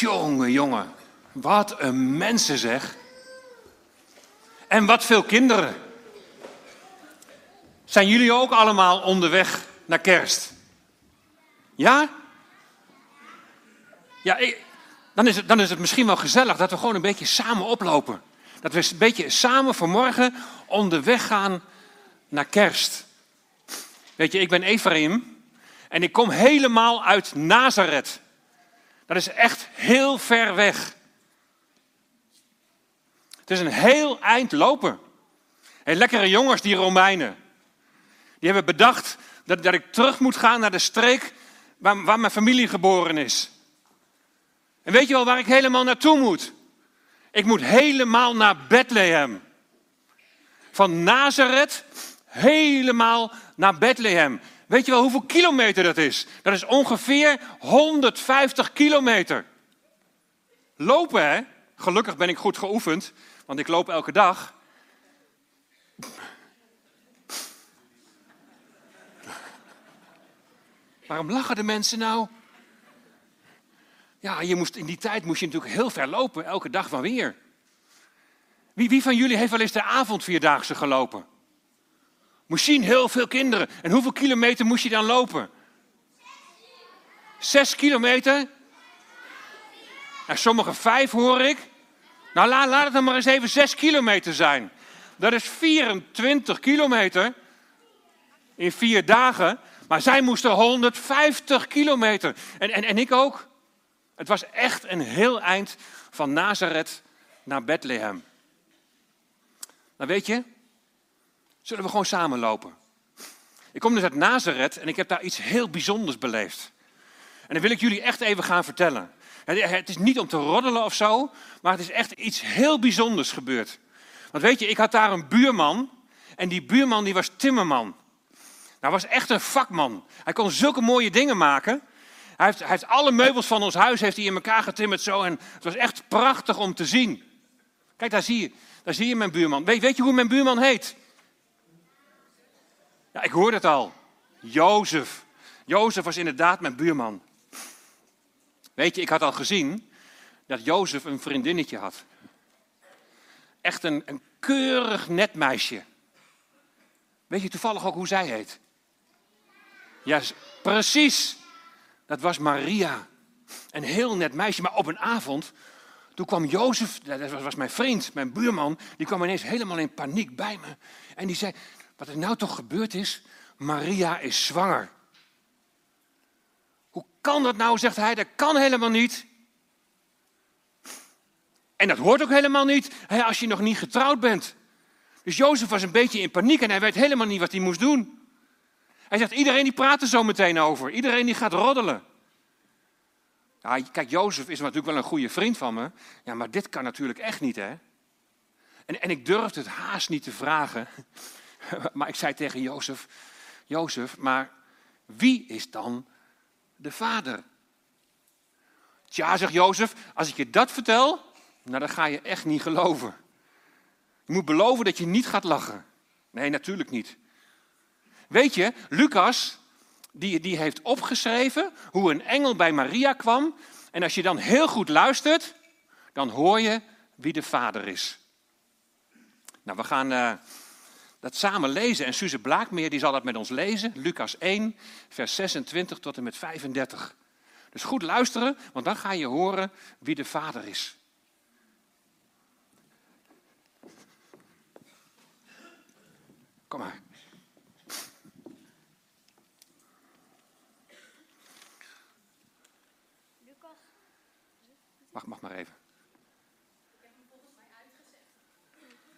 Jongen, jongen. Wat een mensen zeg. En wat veel kinderen. Zijn jullie ook allemaal onderweg naar kerst? Ja? Ja, dan, is het, dan is het misschien wel gezellig dat we gewoon een beetje samen oplopen. Dat we een beetje samen vanmorgen onderweg gaan naar kerst. Weet je, ik ben Ephraim en ik kom helemaal uit Nazareth. Dat is echt heel ver weg. Het is een heel eind lopen. Hey, lekkere jongens, die Romeinen. Die hebben bedacht dat, dat ik terug moet gaan naar de streek waar, waar mijn familie geboren is. En weet je wel waar ik helemaal naartoe moet? Ik moet helemaal naar Bethlehem. Van Nazareth helemaal naar Bethlehem. Weet je wel hoeveel kilometer dat is? Dat is ongeveer 150 kilometer. Lopen, hè? Gelukkig ben ik goed geoefend, want ik loop elke dag. Waarom lachen de mensen nou? Ja, je moest, in die tijd moest je natuurlijk heel ver lopen, elke dag van weer. Wie, wie van jullie heeft wel eens de avondvierdaagse gelopen? Misschien heel veel kinderen. En hoeveel kilometer moest je dan lopen? Zes kilometer? En sommige vijf hoor ik. Nou, laat, laat het dan maar eens even zes kilometer zijn. Dat is 24 kilometer in vier dagen. Maar zij moesten 150 kilometer. En, en, en ik ook. Het was echt een heel eind van Nazareth naar Bethlehem. Nou weet je, zullen we gewoon samen lopen. Ik kom dus uit Nazareth en ik heb daar iets heel bijzonders beleefd. En dat wil ik jullie echt even gaan vertellen. Het is niet om te roddelen of zo, maar het is echt iets heel bijzonders gebeurd. Want weet je, ik had daar een buurman en die buurman die was timmerman. Nou, was echt een vakman. Hij kon zulke mooie dingen maken. Hij heeft, hij heeft alle meubels van ons huis heeft hij in elkaar getimmerd zo. En het was echt prachtig om te zien. Kijk, daar zie je, daar zie je mijn buurman. Weet, weet je hoe mijn buurman heet? Ja, ik hoorde het al. Jozef. Jozef was inderdaad mijn buurman. Weet je, ik had al gezien dat Jozef een vriendinnetje had. Echt een, een keurig net meisje. Weet je toevallig ook hoe zij heet? Ja, precies. Dat was Maria. Een heel net meisje, maar op een avond, toen kwam Jozef, dat was mijn vriend, mijn buurman, die kwam ineens helemaal in paniek bij me. En die zei, wat er nou toch gebeurd is, Maria is zwanger. Hoe kan dat nou, zegt hij, dat kan helemaal niet. En dat hoort ook helemaal niet als je nog niet getrouwd bent. Dus Jozef was een beetje in paniek en hij weet helemaal niet wat hij moest doen. Hij zegt, iedereen die praat er zo meteen over. Iedereen die gaat roddelen. Ja, kijk, Jozef is natuurlijk wel een goede vriend van me. Ja, maar dit kan natuurlijk echt niet, hè? En, en ik durfde het haast niet te vragen. Maar ik zei tegen Jozef, Jozef, maar wie is dan de vader? Tja, zegt Jozef, als ik je dat vertel, nou dan ga je echt niet geloven. Je moet beloven dat je niet gaat lachen. Nee, natuurlijk niet. Weet je, Lucas, die, die heeft opgeschreven hoe een engel bij Maria kwam. En als je dan heel goed luistert, dan hoor je wie de vader is. Nou, we gaan uh, dat samen lezen. En Suze Blaakmeer die zal dat met ons lezen. Lucas 1, vers 26 tot en met 35. Dus goed luisteren, want dan ga je horen wie de vader is. Kom maar. Mag, mag maar even. Ik heb hem volgens mij uitgezet.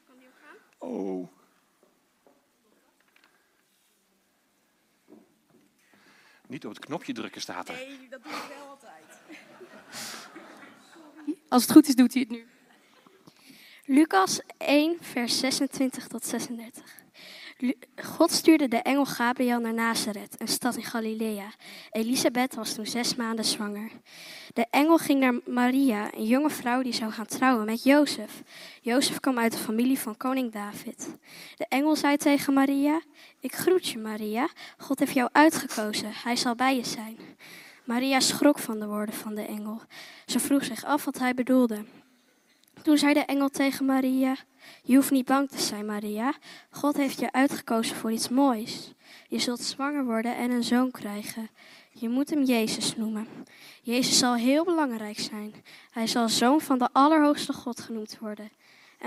Kan die ook gaan? Oh. Niet op het knopje drukken staat er. Nee, dat doe ik wel altijd. Als het goed is, doet hij het nu. Lucas 1, vers 26 tot 36. God stuurde de engel Gabriel naar Nazareth, een stad in Galilea. Elisabeth was toen zes maanden zwanger. De engel ging naar Maria, een jonge vrouw die zou gaan trouwen met Jozef. Jozef kwam uit de familie van koning David. De engel zei tegen Maria: Ik groet je, Maria. God heeft jou uitgekozen. Hij zal bij je zijn. Maria schrok van de woorden van de engel. Ze vroeg zich af wat hij bedoelde. Toen zei de engel tegen Maria: Je hoeft niet bang te zijn, Maria. God heeft je uitgekozen voor iets moois. Je zult zwanger worden en een zoon krijgen. Je moet hem Jezus noemen. Jezus zal heel belangrijk zijn. Hij zal zoon van de Allerhoogste God genoemd worden.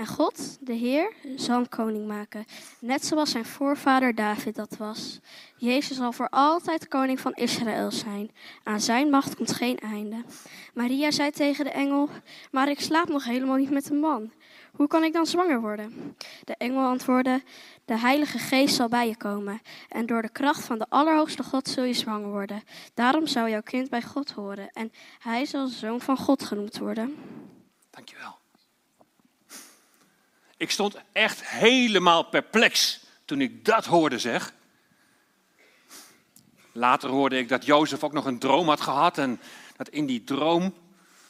En God, de Heer, zal hem koning maken, net zoals zijn voorvader David dat was. Jezus zal voor altijd koning van Israël zijn. Aan zijn macht komt geen einde. Maria zei tegen de engel: Maar ik slaap nog helemaal niet met een man. Hoe kan ik dan zwanger worden? De engel antwoordde: De Heilige Geest zal bij je komen. En door de kracht van de Allerhoogste God zul je zwanger worden. Daarom zal jouw kind bij God horen. En hij zal zoon van God genoemd worden. Dankjewel. Ik stond echt helemaal perplex toen ik dat hoorde, zeg. Later hoorde ik dat Jozef ook nog een droom had gehad en dat in die droom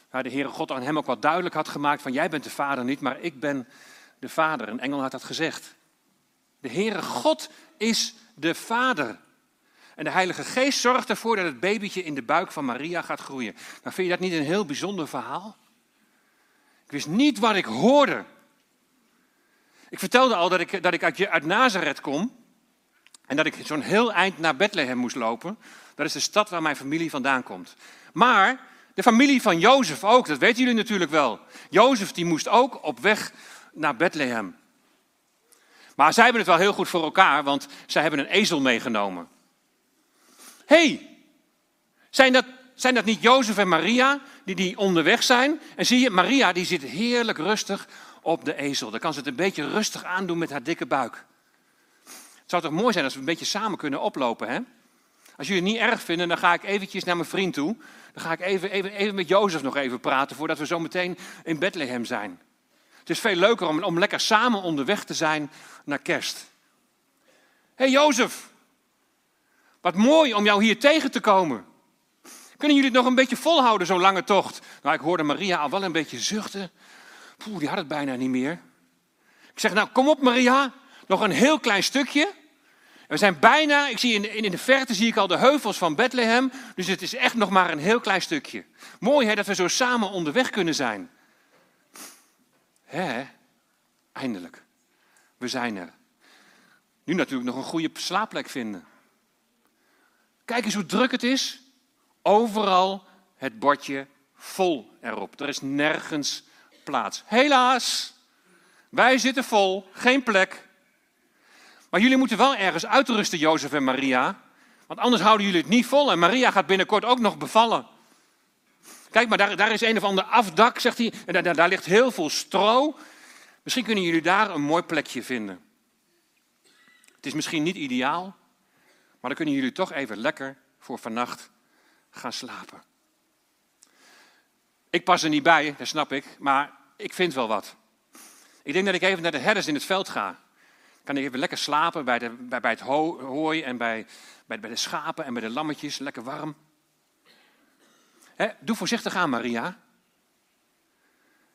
waar de Heere God aan hem ook wat duidelijk had gemaakt van jij bent de vader niet, maar ik ben de vader. Een engel had dat gezegd. De Heere God is de vader. En de Heilige Geest zorgt ervoor dat het babytje in de buik van Maria gaat groeien. Nou, vind je dat niet een heel bijzonder verhaal? Ik wist niet wat ik hoorde. Ik vertelde al dat ik, dat ik uit, uit Nazareth kom. En dat ik zo'n heel eind naar Bethlehem moest lopen. Dat is de stad waar mijn familie vandaan komt. Maar de familie van Jozef ook, dat weten jullie natuurlijk wel. Jozef die moest ook op weg naar Bethlehem. Maar zij hebben het wel heel goed voor elkaar, want zij hebben een ezel meegenomen. hey, zijn dat, zijn dat niet Jozef en Maria die, die onderweg zijn? En zie je, Maria die zit heerlijk rustig op de ezel. Dan kan ze het een beetje rustig aandoen met haar dikke buik. Het zou toch mooi zijn als we een beetje samen kunnen oplopen, hè? Als jullie het niet erg vinden, dan ga ik eventjes naar mijn vriend toe. Dan ga ik even, even, even met Jozef nog even praten voordat we zo meteen in Bethlehem zijn. Het is veel leuker om, om lekker samen onderweg te zijn naar kerst. Hé hey Jozef, wat mooi om jou hier tegen te komen. Kunnen jullie het nog een beetje volhouden, zo'n lange tocht? Nou, ik hoorde Maria al wel een beetje zuchten. Poeh, die had het bijna niet meer. Ik zeg, nou kom op Maria, nog een heel klein stukje. We zijn bijna, ik zie in, in de verte zie ik al de heuvels van Bethlehem. Dus het is echt nog maar een heel klein stukje. Mooi hè, dat we zo samen onderweg kunnen zijn. Hè, eindelijk. We zijn er. Nu natuurlijk nog een goede slaapplek vinden. Kijk eens hoe druk het is. Overal het bordje vol erop. Er is nergens plaats. Helaas, wij zitten vol, geen plek. Maar jullie moeten wel ergens uitrusten, Jozef en Maria. Want anders houden jullie het niet vol. En Maria gaat binnenkort ook nog bevallen. Kijk, maar daar, daar is een of ander afdak, zegt hij. En daar, daar ligt heel veel stro. Misschien kunnen jullie daar een mooi plekje vinden. Het is misschien niet ideaal, maar dan kunnen jullie toch even lekker voor vannacht gaan slapen. Ik pas er niet bij, dat snap ik, maar ik vind wel wat. Ik denk dat ik even naar de herders in het veld ga. Kan ik even lekker slapen bij, de, bij, het hooi en bij, bij, bij, de schapen en bij de lammetjes, lekker warm. doe voorzichtig aan, Maria.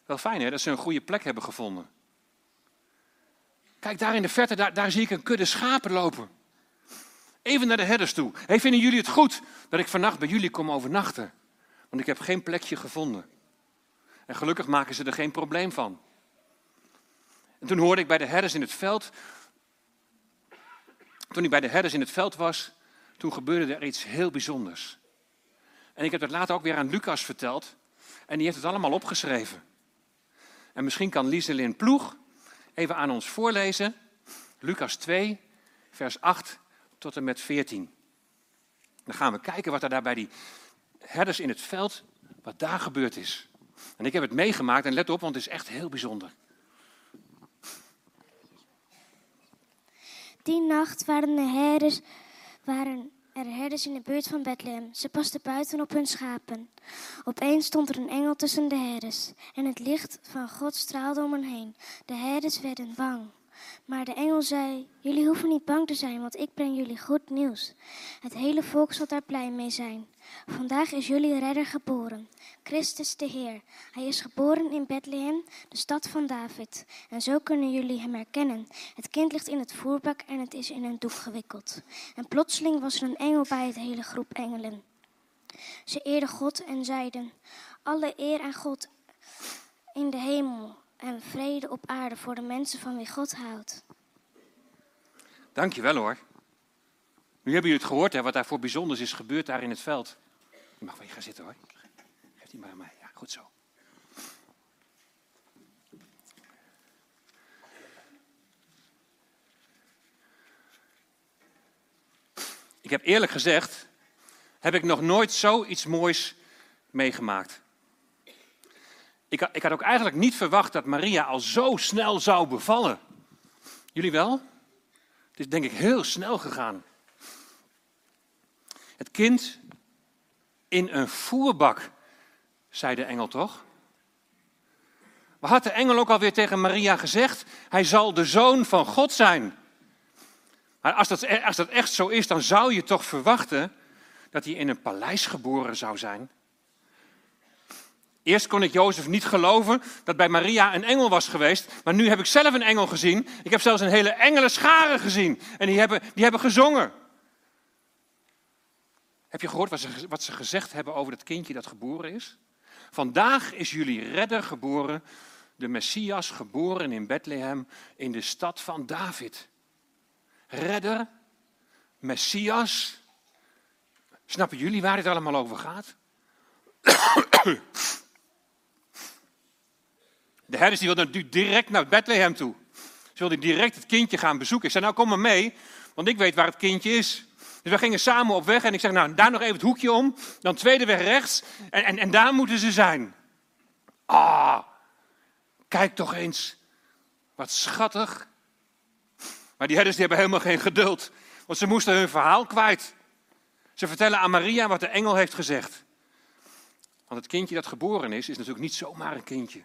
Wel fijn hè, dat ze een goede plek hebben gevonden. Kijk, daar in de verte, daar, daar zie ik een kudde schapen lopen. Even naar de herders toe. Hey, vinden jullie het goed dat ik vannacht bij jullie kom overnachten? Want ik heb geen plekje gevonden. En gelukkig maken ze er geen probleem van. En toen hoorde ik bij de herders in het veld, toen ik bij de herders in het veld was, toen gebeurde er iets heel bijzonders. En ik heb het later ook weer aan Lucas verteld. En die heeft het allemaal opgeschreven. En misschien kan Lieselin Ploeg even aan ons voorlezen. Lucas 2, vers 8 tot en met 14. Dan gaan we kijken wat er daar bij die herders in het veld, wat daar gebeurd is. En ik heb het meegemaakt en let op, want het is echt heel bijzonder. Die nacht waren, de herders, waren er herders in de buurt van Bethlehem. Ze pasten buiten op hun schapen. Opeens stond er een engel tussen de herders en het licht van God straalde om hen heen. De herders werden bang. Maar de engel zei: Jullie hoeven niet bang te zijn, want ik breng jullie goed nieuws. Het hele volk zal daar blij mee zijn. Vandaag is jullie redder geboren, Christus de Heer. Hij is geboren in Bethlehem, de stad van David. En zo kunnen jullie hem herkennen. Het kind ligt in het voerbak en het is in een doek gewikkeld. En plotseling was er een engel bij het hele groep engelen. Ze eerden God en zeiden: Alle eer aan God in de hemel en vrede op aarde voor de mensen van wie God houdt. Dankjewel hoor. Nu hebben jullie het gehoord hè, wat daar voor bijzonders is gebeurd daar in het veld. Je mag wel gaan zitten hoor. Geef die maar aan mij. Ja, goed zo. Ik heb eerlijk gezegd, heb ik nog nooit zoiets moois meegemaakt. Ik, ik had ook eigenlijk niet verwacht dat Maria al zo snel zou bevallen. Jullie wel? Het is denk ik heel snel gegaan. Het kind in een voerbak, zei de engel toch? Wat had de engel ook alweer tegen Maria gezegd? Hij zal de zoon van God zijn. Maar als dat, e- als dat echt zo is, dan zou je toch verwachten dat hij in een paleis geboren zou zijn. Eerst kon ik Jozef niet geloven dat bij Maria een engel was geweest, maar nu heb ik zelf een engel gezien. Ik heb zelfs een hele engelenschare gezien en die hebben, die hebben gezongen. Heb je gehoord wat ze, wat ze gezegd hebben over dat kindje dat geboren is? Vandaag is jullie redder geboren, de Messias geboren in Bethlehem in de stad van David. Redder, Messias. Snappen jullie waar dit allemaal over gaat? De herders die wilden natuurlijk direct naar Bethlehem toe. Ze wilden direct het kindje gaan bezoeken. Ik zei, nou kom maar mee, want ik weet waar het kindje is. Dus we gingen samen op weg en ik zeg, nou daar nog even het hoekje om, dan tweede weg rechts en, en, en daar moeten ze zijn. Ah, kijk toch eens, wat schattig. Maar die herders die hebben helemaal geen geduld, want ze moesten hun verhaal kwijt. Ze vertellen aan Maria wat de engel heeft gezegd. Want het kindje dat geboren is, is natuurlijk niet zomaar een kindje.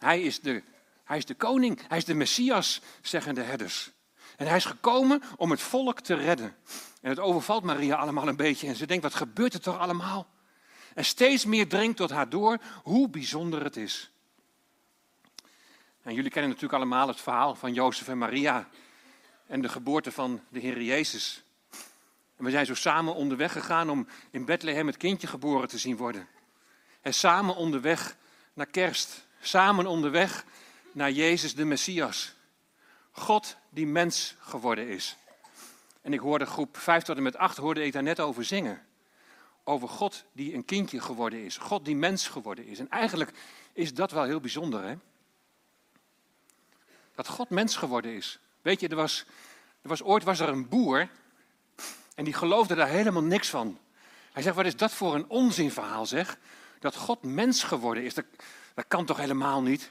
Hij is de, hij is de koning, hij is de Messias, zeggen de herders. En hij is gekomen om het volk te redden. En het overvalt Maria allemaal een beetje en ze denkt, wat gebeurt er toch allemaal? En steeds meer dringt tot haar door hoe bijzonder het is. En jullie kennen natuurlijk allemaal het verhaal van Jozef en Maria en de geboorte van de Heer Jezus. En we zijn zo samen onderweg gegaan om in Bethlehem het kindje geboren te zien worden. En samen onderweg naar kerst. Samen onderweg naar Jezus de Messias. God die mens geworden is. En ik hoorde groep 5 tot en met 8 hoorde ik daar net over zingen. Over God die een kindje geworden is. God die mens geworden is. En eigenlijk is dat wel heel bijzonder hè. Dat God mens geworden is. Weet je, er was, er was ooit was er een boer en die geloofde daar helemaal niks van. Hij zegt, wat is dat voor een onzinverhaal zeg? Dat God mens geworden is, dat, dat kan toch helemaal niet?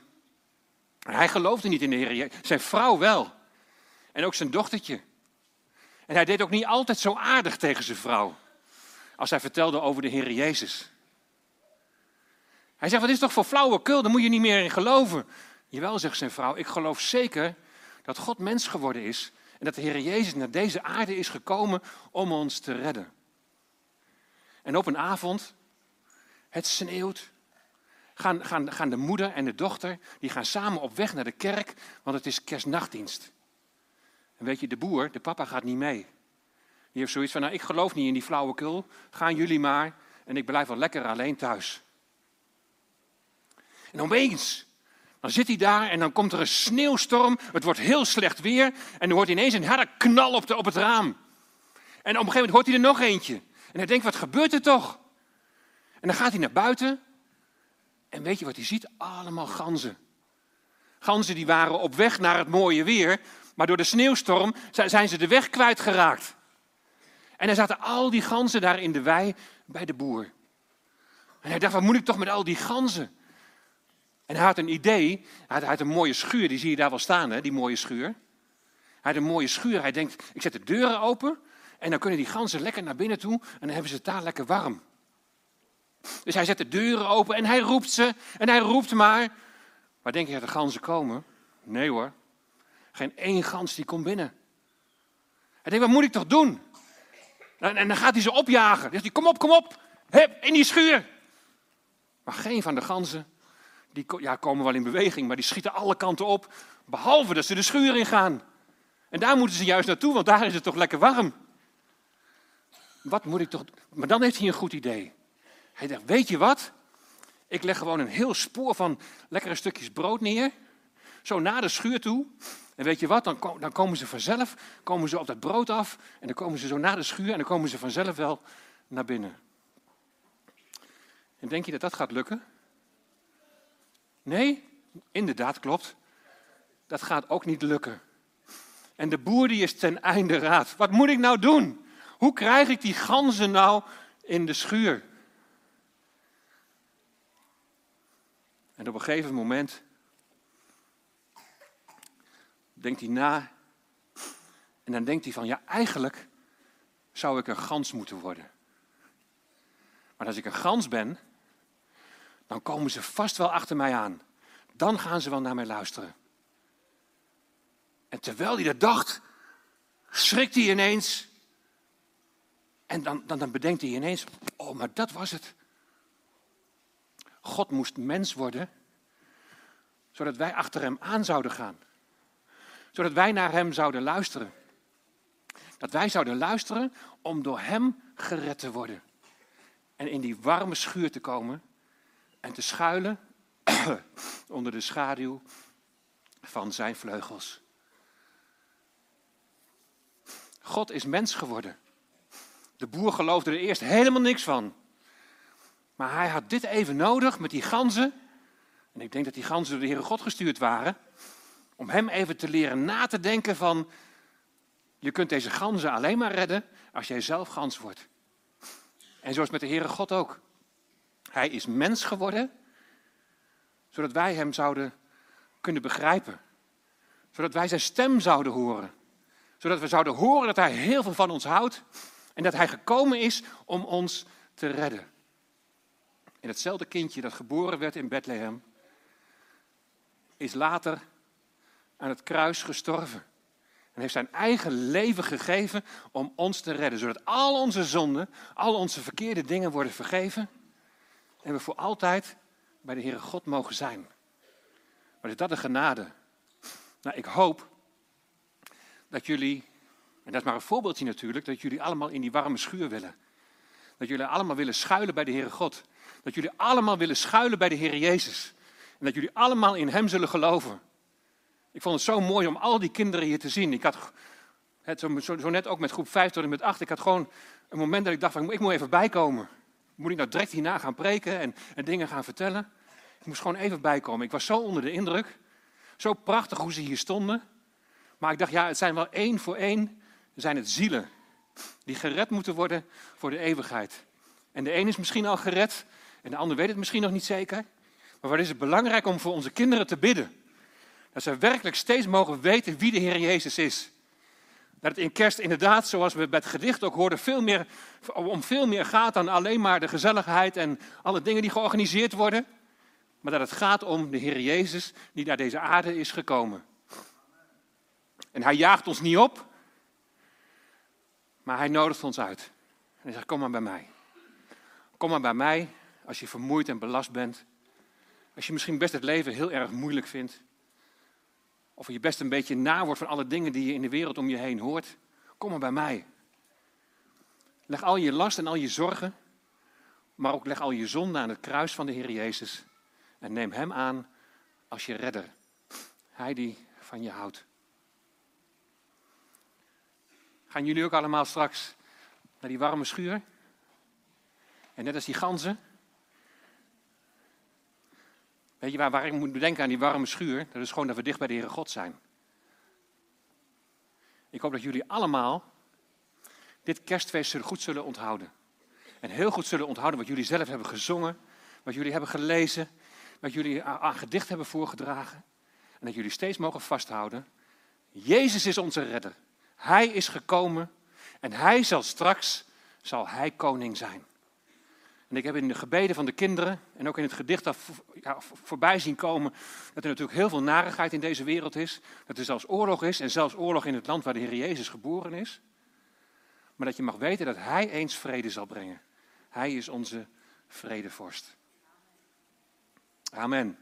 Hij geloofde niet in de Heer. Zijn vrouw wel. En ook zijn dochtertje. En hij deed ook niet altijd zo aardig tegen zijn vrouw. Als hij vertelde over de Heer Jezus. Hij zegt, wat is toch voor flauwekul, daar moet je niet meer in geloven. Jawel, zegt zijn vrouw, ik geloof zeker dat God mens geworden is. En dat de Heer Jezus naar deze aarde is gekomen om ons te redden. En op een avond, het sneeuwt, gaan, gaan, gaan de moeder en de dochter, die gaan samen op weg naar de kerk, want het is kerstnachtdienst. En weet je, de boer, de papa gaat niet mee. Die heeft zoiets van, nou ik geloof niet in die flauwekul, gaan jullie maar en ik blijf wel lekker alleen thuis. En opeens, dan zit hij daar en dan komt er een sneeuwstorm, het wordt heel slecht weer en dan hoort ineens een harde knal op, de, op het raam. En op een gegeven moment hoort hij er nog eentje. En hij denkt, wat gebeurt er toch? En dan gaat hij naar buiten en weet je wat hij ziet? Allemaal ganzen. Ganzen die waren op weg naar het mooie weer, maar door de sneeuwstorm zijn ze de weg kwijtgeraakt. En er zaten al die ganzen daar in de wei bij de boer. En hij dacht, wat moet ik toch met al die ganzen? En hij had een idee, hij had, hij had een mooie schuur, die zie je daar wel staan, hè, die mooie schuur. Hij had een mooie schuur, hij denkt, ik zet de deuren open en dan kunnen die ganzen lekker naar binnen toe en dan hebben ze het daar lekker warm. Dus hij zet de deuren open en hij roept ze en hij roept maar. Maar denk je dat de ganzen komen? Nee hoor, geen één gans die komt binnen. Hij denkt, wat moet ik toch doen? En, en dan gaat hij ze opjagen. Dan zegt hij, kom op, kom op, Hup, in die schuur. Maar geen van de ganzen, die ja, komen wel in beweging, maar die schieten alle kanten op. Behalve dat ze de schuur in gaan. En daar moeten ze juist naartoe, want daar is het toch lekker warm. wat moet ik toch... Maar dan heeft hij een goed idee. Hij dacht, weet je wat? Ik leg gewoon een heel spoor van lekkere stukjes brood neer. Zo naar de schuur toe. En weet je wat, dan, komen ze vanzelf komen ze op dat brood af. En dan komen ze zo naar de schuur en dan komen ze vanzelf wel naar binnen. En denk je dat dat gaat lukken? Nee, inderdaad klopt. Dat gaat ook niet lukken. En de boer die is ten einde raad. Wat moet ik nou doen? Hoe krijg ik die ganzen nou in de schuur? En op een gegeven moment denkt hij na. En dan denkt hij van, ja, eigenlijk zou ik een gans moeten worden. Maar als ik een gans ben, dan komen ze vast wel achter mij aan. Dan gaan ze wel naar mij luisteren. En terwijl hij dat dacht, schrikt hij ineens. En dan, dan, dan bedenkt hij ineens, oh, maar dat was het. God moest mens worden, zodat wij achter hem aan zouden gaan. Zodat wij naar hem zouden luisteren. Dat wij zouden luisteren om door hem gered te worden. En in die warme schuur te komen en te schuilen onder de schaduw van zijn vleugels. God is mens geworden. De boer geloofde er eerst helemaal niks van. Maar hij had dit even nodig met die ganzen. En ik denk dat die ganzen door de Heere God gestuurd waren. Om hem even te leren na te denken van... Je kunt deze ganzen alleen maar redden als jij zelf gans wordt. En zoals met de Heere God ook. Hij is mens geworden, zodat wij hem zouden kunnen begrijpen. Zodat wij zijn stem zouden horen. Zodat we zouden horen dat hij heel veel van ons houdt en dat hij gekomen is om ons te redden. En hetzelfde kindje dat geboren werd in Bethlehem, is later aan het kruis gestorven. En heeft zijn eigen leven gegeven om ons te redden. Zodat al onze zonden, al onze verkeerde dingen worden vergeven. En we voor altijd bij de Heere God mogen zijn. Maar is dat een genade? Nou, ik hoop dat jullie, en dat is maar een voorbeeldje natuurlijk, dat jullie allemaal in die warme schuur willen. Dat jullie allemaal willen schuilen bij de Heere God. Dat jullie allemaal willen schuilen bij de Heer Jezus. En dat jullie allemaal in Hem zullen geloven. Ik vond het zo mooi om al die kinderen hier te zien. Ik had het zo, zo, net ook met groep 5 tot en met 8. Ik had gewoon een moment dat ik dacht van ik moet even bijkomen. Moet ik nou direct hierna gaan preken en, en dingen gaan vertellen? Ik moest gewoon even bijkomen. Ik was zo onder de indruk. Zo prachtig hoe ze hier stonden. Maar ik dacht, ja, het zijn wel één voor één, zijn het zielen. Die gered moeten worden voor de eeuwigheid. En de een is misschien al gered en de ander weet het misschien nog niet zeker. Maar wat is het belangrijk om voor onze kinderen te bidden? Dat ze werkelijk steeds mogen weten wie de Heer Jezus is. Dat het in kerst inderdaad, zoals we bij het gedicht ook hoorden, veel meer, om veel meer gaat dan alleen maar de gezelligheid en alle dingen die georganiseerd worden. Maar dat het gaat om de Heer Jezus die naar deze aarde is gekomen. En hij jaagt ons niet op, maar hij nodigt ons uit. En hij zegt, kom maar bij mij. Kom maar bij mij als je vermoeid en belast bent. Als je misschien best het leven heel erg moeilijk vindt. Of je best een beetje na wordt van alle dingen die je in de wereld om je heen hoort. Kom maar bij mij. Leg al je last en al je zorgen, maar ook leg al je zonde aan het kruis van de Heer Jezus. En neem Hem aan als je redder. Hij die van je houdt. Gaan jullie ook allemaal straks naar die warme schuur? En net als die ganzen. Weet je waar, waar ik moet bedenken aan die warme schuur? Dat is gewoon dat we dicht bij de Heere God zijn. Ik hoop dat jullie allemaal dit kerstfeest goed zullen onthouden. En heel goed zullen onthouden wat jullie zelf hebben gezongen, wat jullie hebben gelezen, wat jullie aan gedicht hebben voorgedragen. En dat jullie steeds mogen vasthouden. Jezus is onze redder. Hij is gekomen en hij zal straks, zal hij koning zijn. En ik heb in de gebeden van de kinderen en ook in het gedicht ja, voorbij zien komen dat er natuurlijk heel veel narigheid in deze wereld is. Dat er zelfs oorlog is en zelfs oorlog in het land waar de Heer Jezus geboren is. Maar dat je mag weten dat Hij eens vrede zal brengen. Hij is onze vredevorst. Amen.